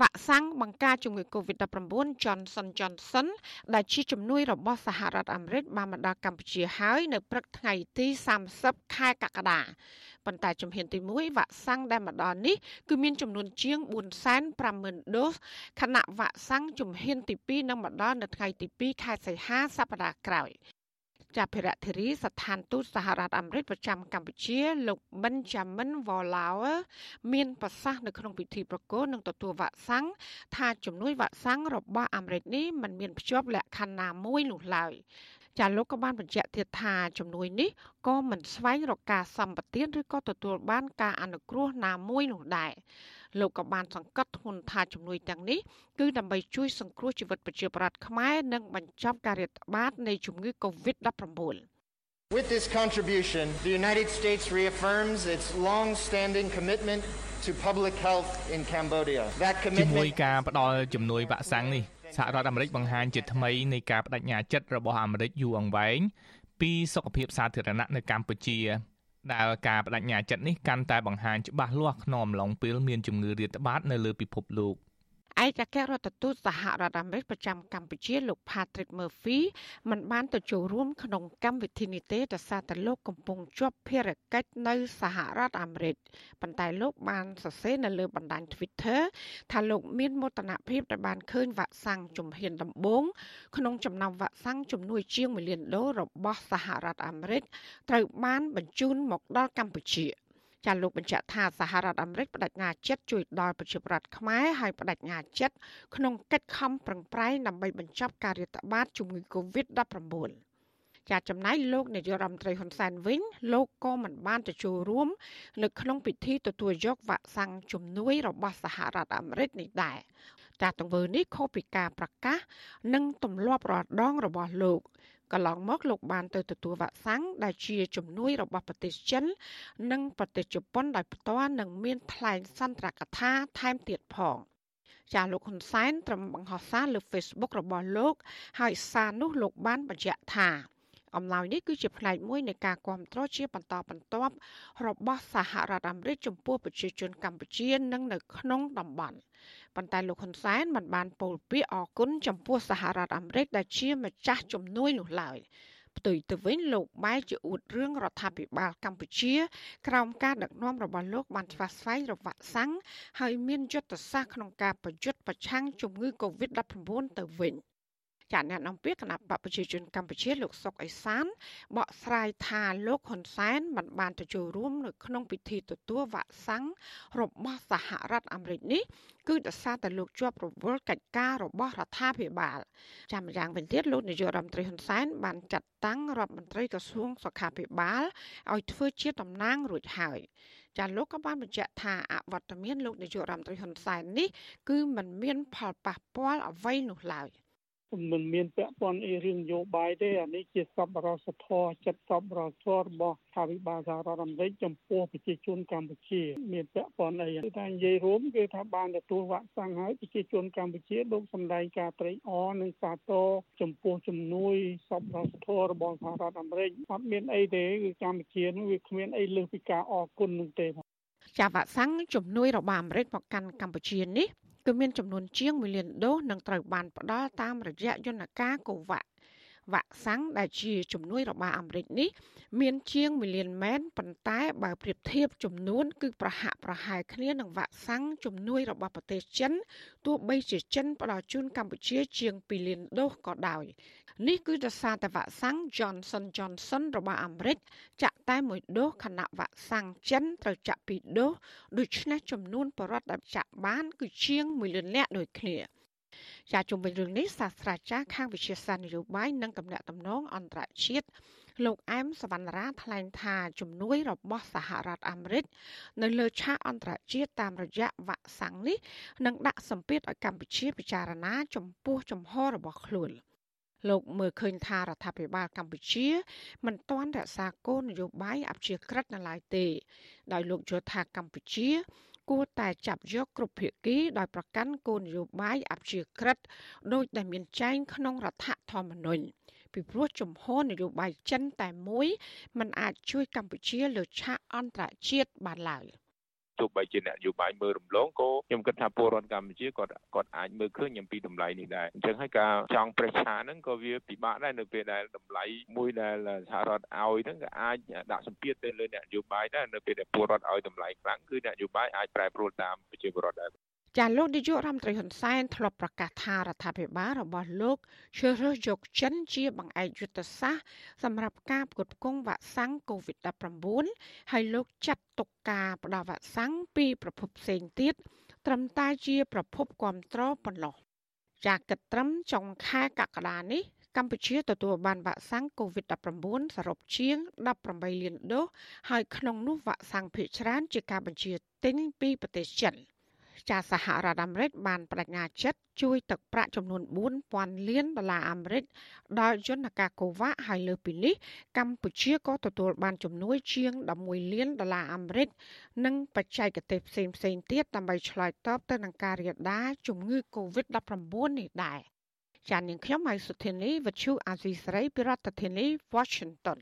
វ៉ាក់សាំងបង្ការជំងឺ Covid-19 Johnson Johnson ដែលជាជំនួយរបស់សហរដ្ឋអាមេរិកបានមកដល់កម្ពុជាហើយនៅព្រឹកថ្ងៃទី30ខែកក្កដាប៉ុន្តែជំហានទី1វ៉ាក់សាំងដែលមកដល់នេះគឺមានចំនួនជាង450,000ដូសខណៈវ៉ាក់សាំងជំហានទី2នឹងមកដល់នៅថ្ងៃទី2ខែសីហាសប្តាហ៍ក្រោយ ចាប់ភិរៈធារីស្ថានទូតសហរដ្ឋអាមេរិកប្រចាំកម្ពុជា លោក Benjamin Walauer មានប្រសាសន៍នៅក្នុងពិធីប្រគល់នឹងទទួលវ៉ាក់សាំងថាជំនួយវ៉ាក់សាំងរបស់អាមេរិកនេះมันមានភ្ជាប់លក្ខខណ្ឌណាមួយនោះឡើយ ចាលោកក៏បានបញ្ជាក់ទៀតថាជំនួយនេះក៏មិនស្វែងរកការសម្បទានឬក៏ទទួលបានការអនុគ្រោះណាមួយនោះដែរលោកក៏បានសង្កត់ធ្ងន់ថាជំនួយទាំងនេះគឺដើម្បីជួយសង្គ្រោះជីវិតប្រជាពលរដ្ឋខ្មែរនិងបញ្ចប់ការរាតត្បាតនៃជំងឺ Covid-19 With this contribution, the United States reaffirms its long-standing commitment to public health in Cambodia. That commitment ជាមួយការផ្ដល់ជំនួយវ៉ាក់សាំងនេះ សហរដ្ឋអាមេរិកបង្ហាញជាថ្មីនៃការបដិញ្ញាចិត្តរបស់អាមេរិកយូរអង្វែងពីសុខភាពសាធារណៈនៅកម្ពុជាដែលការបដិញ្ញាចិត្តនេះកាន់តែបង្ហាញច្បាស់លាស់ក្នុងអំឡុងពេលមានជំងឺរាតត្បាតនៅលើពិភពលោក។ ឯកអគ្គរដ្ឋទូតសហរដ្ឋអាមេរិកប្រចាំកម្ពុជាលោក Patrick Murphy មិនបានទៅចូលរួមក្នុងកម្មវិធីនេះទេដោយសារតែលោកកំពុងជាប់ភារកិច្ចនៅសហរដ្ឋអាមេរិកប៉ុន្តែលោកបានសរសេរនៅលើបណ្ដាញ Twitter ថាលោកមានមោទនភាពដែលបានឃើញវ៉ាក់សាំងជំហានដំបូងក្នុងចំណោមវ៉ាក់សាំងជំនួយជាង1លានដុល្លាររបស់សហរដ្ឋអាមេរិកត្រូវបានបញ្ជូនមកដល់កម្ពុជា។ ចាលោកបញ្ជាក់ថាសហរដ្ឋអាមេរិកបដិញ្ញាចិត្តជួយដល់ប្រជាប្រដ្ឋខ្មែរហើយបដិញ្ញាចិត្តក្នុងកិច្ចខំប្រឹងប្រែងដើម្បីបញ្ចប់ការរាតត្បាតជំងឺ Covid-19 ចាចំណែកលោកនាយករដ្ឋមន្ត្រីហ៊ុនសែនវិញលោកក៏មិនបានទៅចូលរួម នៅក្នុងពិធីទទួលយកវ៉ាក់សាំងជំនួយរបស់សហរដ្ឋអាមេរិកនេះដែរចាទង្វើនេះខុសពីការប្រកាស និងទម្លាប់រាល់ដងរបស់លោក កន្លងមកលោកបានទៅទទួលវ៉ាក់សាំងដែលជាជំនួយរបស់ប្រទេសចិន និងប្រទេសជប៉ុនដោយផ្ទាល់និងមានថ្លែងសន្ទរកថាថែមទៀតផងចាលោកហ៊ុនសែនត្រឹមបង្ហោះសារលើ Facebook របស់លោក ហើយសារនោះលោកបានបញ្ជាក់ថា អំណោយនេះគឺជាផ្នែកមួយនៃការគ្រប់គ្រងជាបន្តបន្ទាប់របស់សហរដ្ឋអាមេរិកចំពោះប្រជាជនកម្ពុជានិងនៅក្នុងតំបន់ប៉ុន្តែលោកហ៊ុនសែនមិនបានពោលពាក្យអគុណចំពោះសហរដ្ឋអាមេរិកដែលជាម្ចាស់ជំនួយនោះឡើយផ្ទុយទៅវិញលោកបែរជាអួតរឿងរដ្ឋាភិបាលកម្ពុជា ក្រោមការដឹកនាំរបស់លោកបានឆ្វាស្វែងរកវ៉ាក់សាំងហើយមានយុទ្ធសាស្ត្រក្នុងការប្រយុទ្ធប្រឆាំងជំងឺ Covid-19 ទៅវិញ។ ចាអ្នកនាំពាក្យគណៈបកប្រជាជនកម្ពុជាលោកសុកអេសានបកស្រាយថាលោកហ៊ុនសែនមិនបានទៅចូលរួមនៅក្នុងពិធីទទួលវ៉ាក់សាំងរបស់សហរដ្ឋអាមេរិកនេះគឺដោយសារតែលោកជាប់រវល់កិច្ចការរបស់រដ្ឋាភិបាលចាំយ៉ាងវិញទៀតលោកនាយករដ្ឋមន្ត្រីហ៊ុនសែនបានចាត់តាំងរដ្ឋមន្ត្រីក្រសួងសុខាភិបាលឲ្យធ្វើជាតំណាងរួចហើយចាលោកក៏បានបញ្ជាក់ថាអវត្តមានលោកនាយករដ្ឋមន្ត្រីហ៊ុនសែននេះគឺมันមានផលប៉ះពាល់អ្វីនោះឡើយ។ មិនមានពាក់ព័ន្ធអីរឿងនយោបាយទេអានេះជាសប្បុរសធម៌ចិត្តសប្បុរសធម៌របស់ថាវិបាលសហរដ្ឋអាមេរិកចំពោះប្រជាជនកម្ពុជា មានពាក់ព័ន្ធអីគឺថានិយាយរួមគឺថាបានទទួលវ៉ាក់សាំងហើយប្រជាជនកម្ពុជាលោកសម្ដែងការត្រេកអរនិងសាទរចំពោះជំនួយសប្បុរសធម៌របស់សហរដ្ឋអាមេរិកអត់មានអីទេគឺកម្ពុជានោះវាគ្មានអីលើសពីការអរគុណនោះទេចាវ៉ាក់សាំងជំនួយរបស់អាមេរិកមកកាន់កម្ពុជានេះ គឺមានចំនួនជាង1លានដូសនឹងត្រូវបានផ្ដល់តាមរយៈយន្តការកូវ៉ាក់វ៉ាក់សាំងដែលជាជំនួយរបស់អាមេរិកនេះ មានជាង1លានមែនប៉ុន្តែបើប្រៀបធៀបចំនួន គឺប្រហាក់ប្រហែលគ្នានឹងវ៉ាក់សាំងជំនួយរបស់ប្រទេសចិនទោះបីជាចិនផ្ដល់ជូនកម្ពុជាជាង2លានដូសក៏ដោយនេះគឺដោយសារតែវ៉ាក់សាំង Johnson Johnson របស់អាមេរិកចាក់ តែមួយដូសខណៈវ៉ាក់សាំងចិនត្រូវចាក់ពីរដូសដូច្នេះចំនួនបរិវត្តដែលចាក់បាន គឺជាង1លាននាក់ដូចគ្នាជាជុំវិញរឿងនេះសាស្ត្រាចារ្យខាងវិទ្យាសាស្ត្រនយោបាយនិងតំណាក់តំណងអន្តរជាតិលោកអែមសវណ្ណរាថ្លែងថាជំនួយរបស់សហរដ្ឋអាមេរិកនៅលើឆាកអន្តរជាតិតាមរយៈវ៉ាក់សាំងនេះនឹងដាក់សម្ពាធឲ្យកម្ពុជាពិចារណា ចំពោះចំហរបស់ខ្លួន។ លោកមើលឃើញថារដ្ឋាភិបាលកម្ពុជា មិនទាន់រក្សាគោលនយោបាយអព្យាក្រឹតនៅឡើយទេ ដោយលោកយល់ថាកម្ពុជា គួរតែចាប់យកគ្រប់ភាគីដោយប្រកាន់គោលនយោបាយអព្យាក្រឹតដោយដែលមានចែងក្នុងរដ្ឋធម្មនុញ្ញពីព្រោះជំហរនយោបាយចិនតែមួយมันអាចជួយកម្ពុជាលើឆាកអន្តរជាតិបានឡើយ ទោះបីជាអ្នកនយោបាយមើលរំលងក៏ខ្ញុំគិតថាពលរដ្ឋកម្ពុជាគាត់គាត់អាចមើលឃើញអំពីតម្លៃនេះដែរអញ្ចឹងហើយការចង់ប្រេះឆាហ្នឹងក៏វាពិបាកដែរនៅពេលដែលតម្លៃមួយដែលសហរដ្ឋឲ្យហ្នឹងក៏អាចដាក់សម្ពាធទៅលើអ្នកនយោបាយដែរនៅពេលដែលពលរដ្ឋឲ្យតម្លៃខ្លាំងគឺអ្នកនយោបាយអាចប្រែប្រួលតាមប្រជាពលរដ្ឋដែរ ចាលោកនាយករដ្ឋមន្ត្រីហ៊ុនសែនធ្លាប់ប្រកាសថារដ្ឋាភិបាលរបស់លោកជ្រើសរើសយកចិនជាបង្អែកយុទ្ធសាស្ត្រសម្រាប់ការផ្គត់ផ្គង់វ៉ាក់សាំង COVID-19 ហើយលោកចាត់ទុកការផ្ដល់វ៉ាក់សាំងពីប្រភពផ្សេងទៀតត្រឹមតែជាប្រភពគ្រប់គ្រងប៉ុណ្ណោះចាគិតត្រឹមចុងខែកក្កដានេះកម្ពុជាទទួលបានវ៉ាក់សាំង COVID-19 សរុបជាង18លានដូសហើយក្នុងនោះវ៉ាក់សាំងភាគច្រើនជាការបញ្ជាទិញពីប្រទេសចិន។ ចាសហរដ្ឋអាមេរិកបានបដិញ្ញាចិត្តជួយទឹកប្រាក់ចំនួន4000លានដុល្លារអាមេរិកដល់យន្តការកូវ៉ាហើយលើពីនេះកម្ពុជាក៏ទទួលបានជំនួយជាង11លានដុល្លារអាមេរិកនិងបច្ចេកទេសផ្សេងផ្សេងទៀតដើម្បីឆ្លើយតបទៅនឹងការរាលដាលជំងឺ Covid-19 នេះដែរចាននាងខ្ញុំហៃសុធានីវិទ្យុអាស៊ីសេរីពីរដ្ឋធានី Washington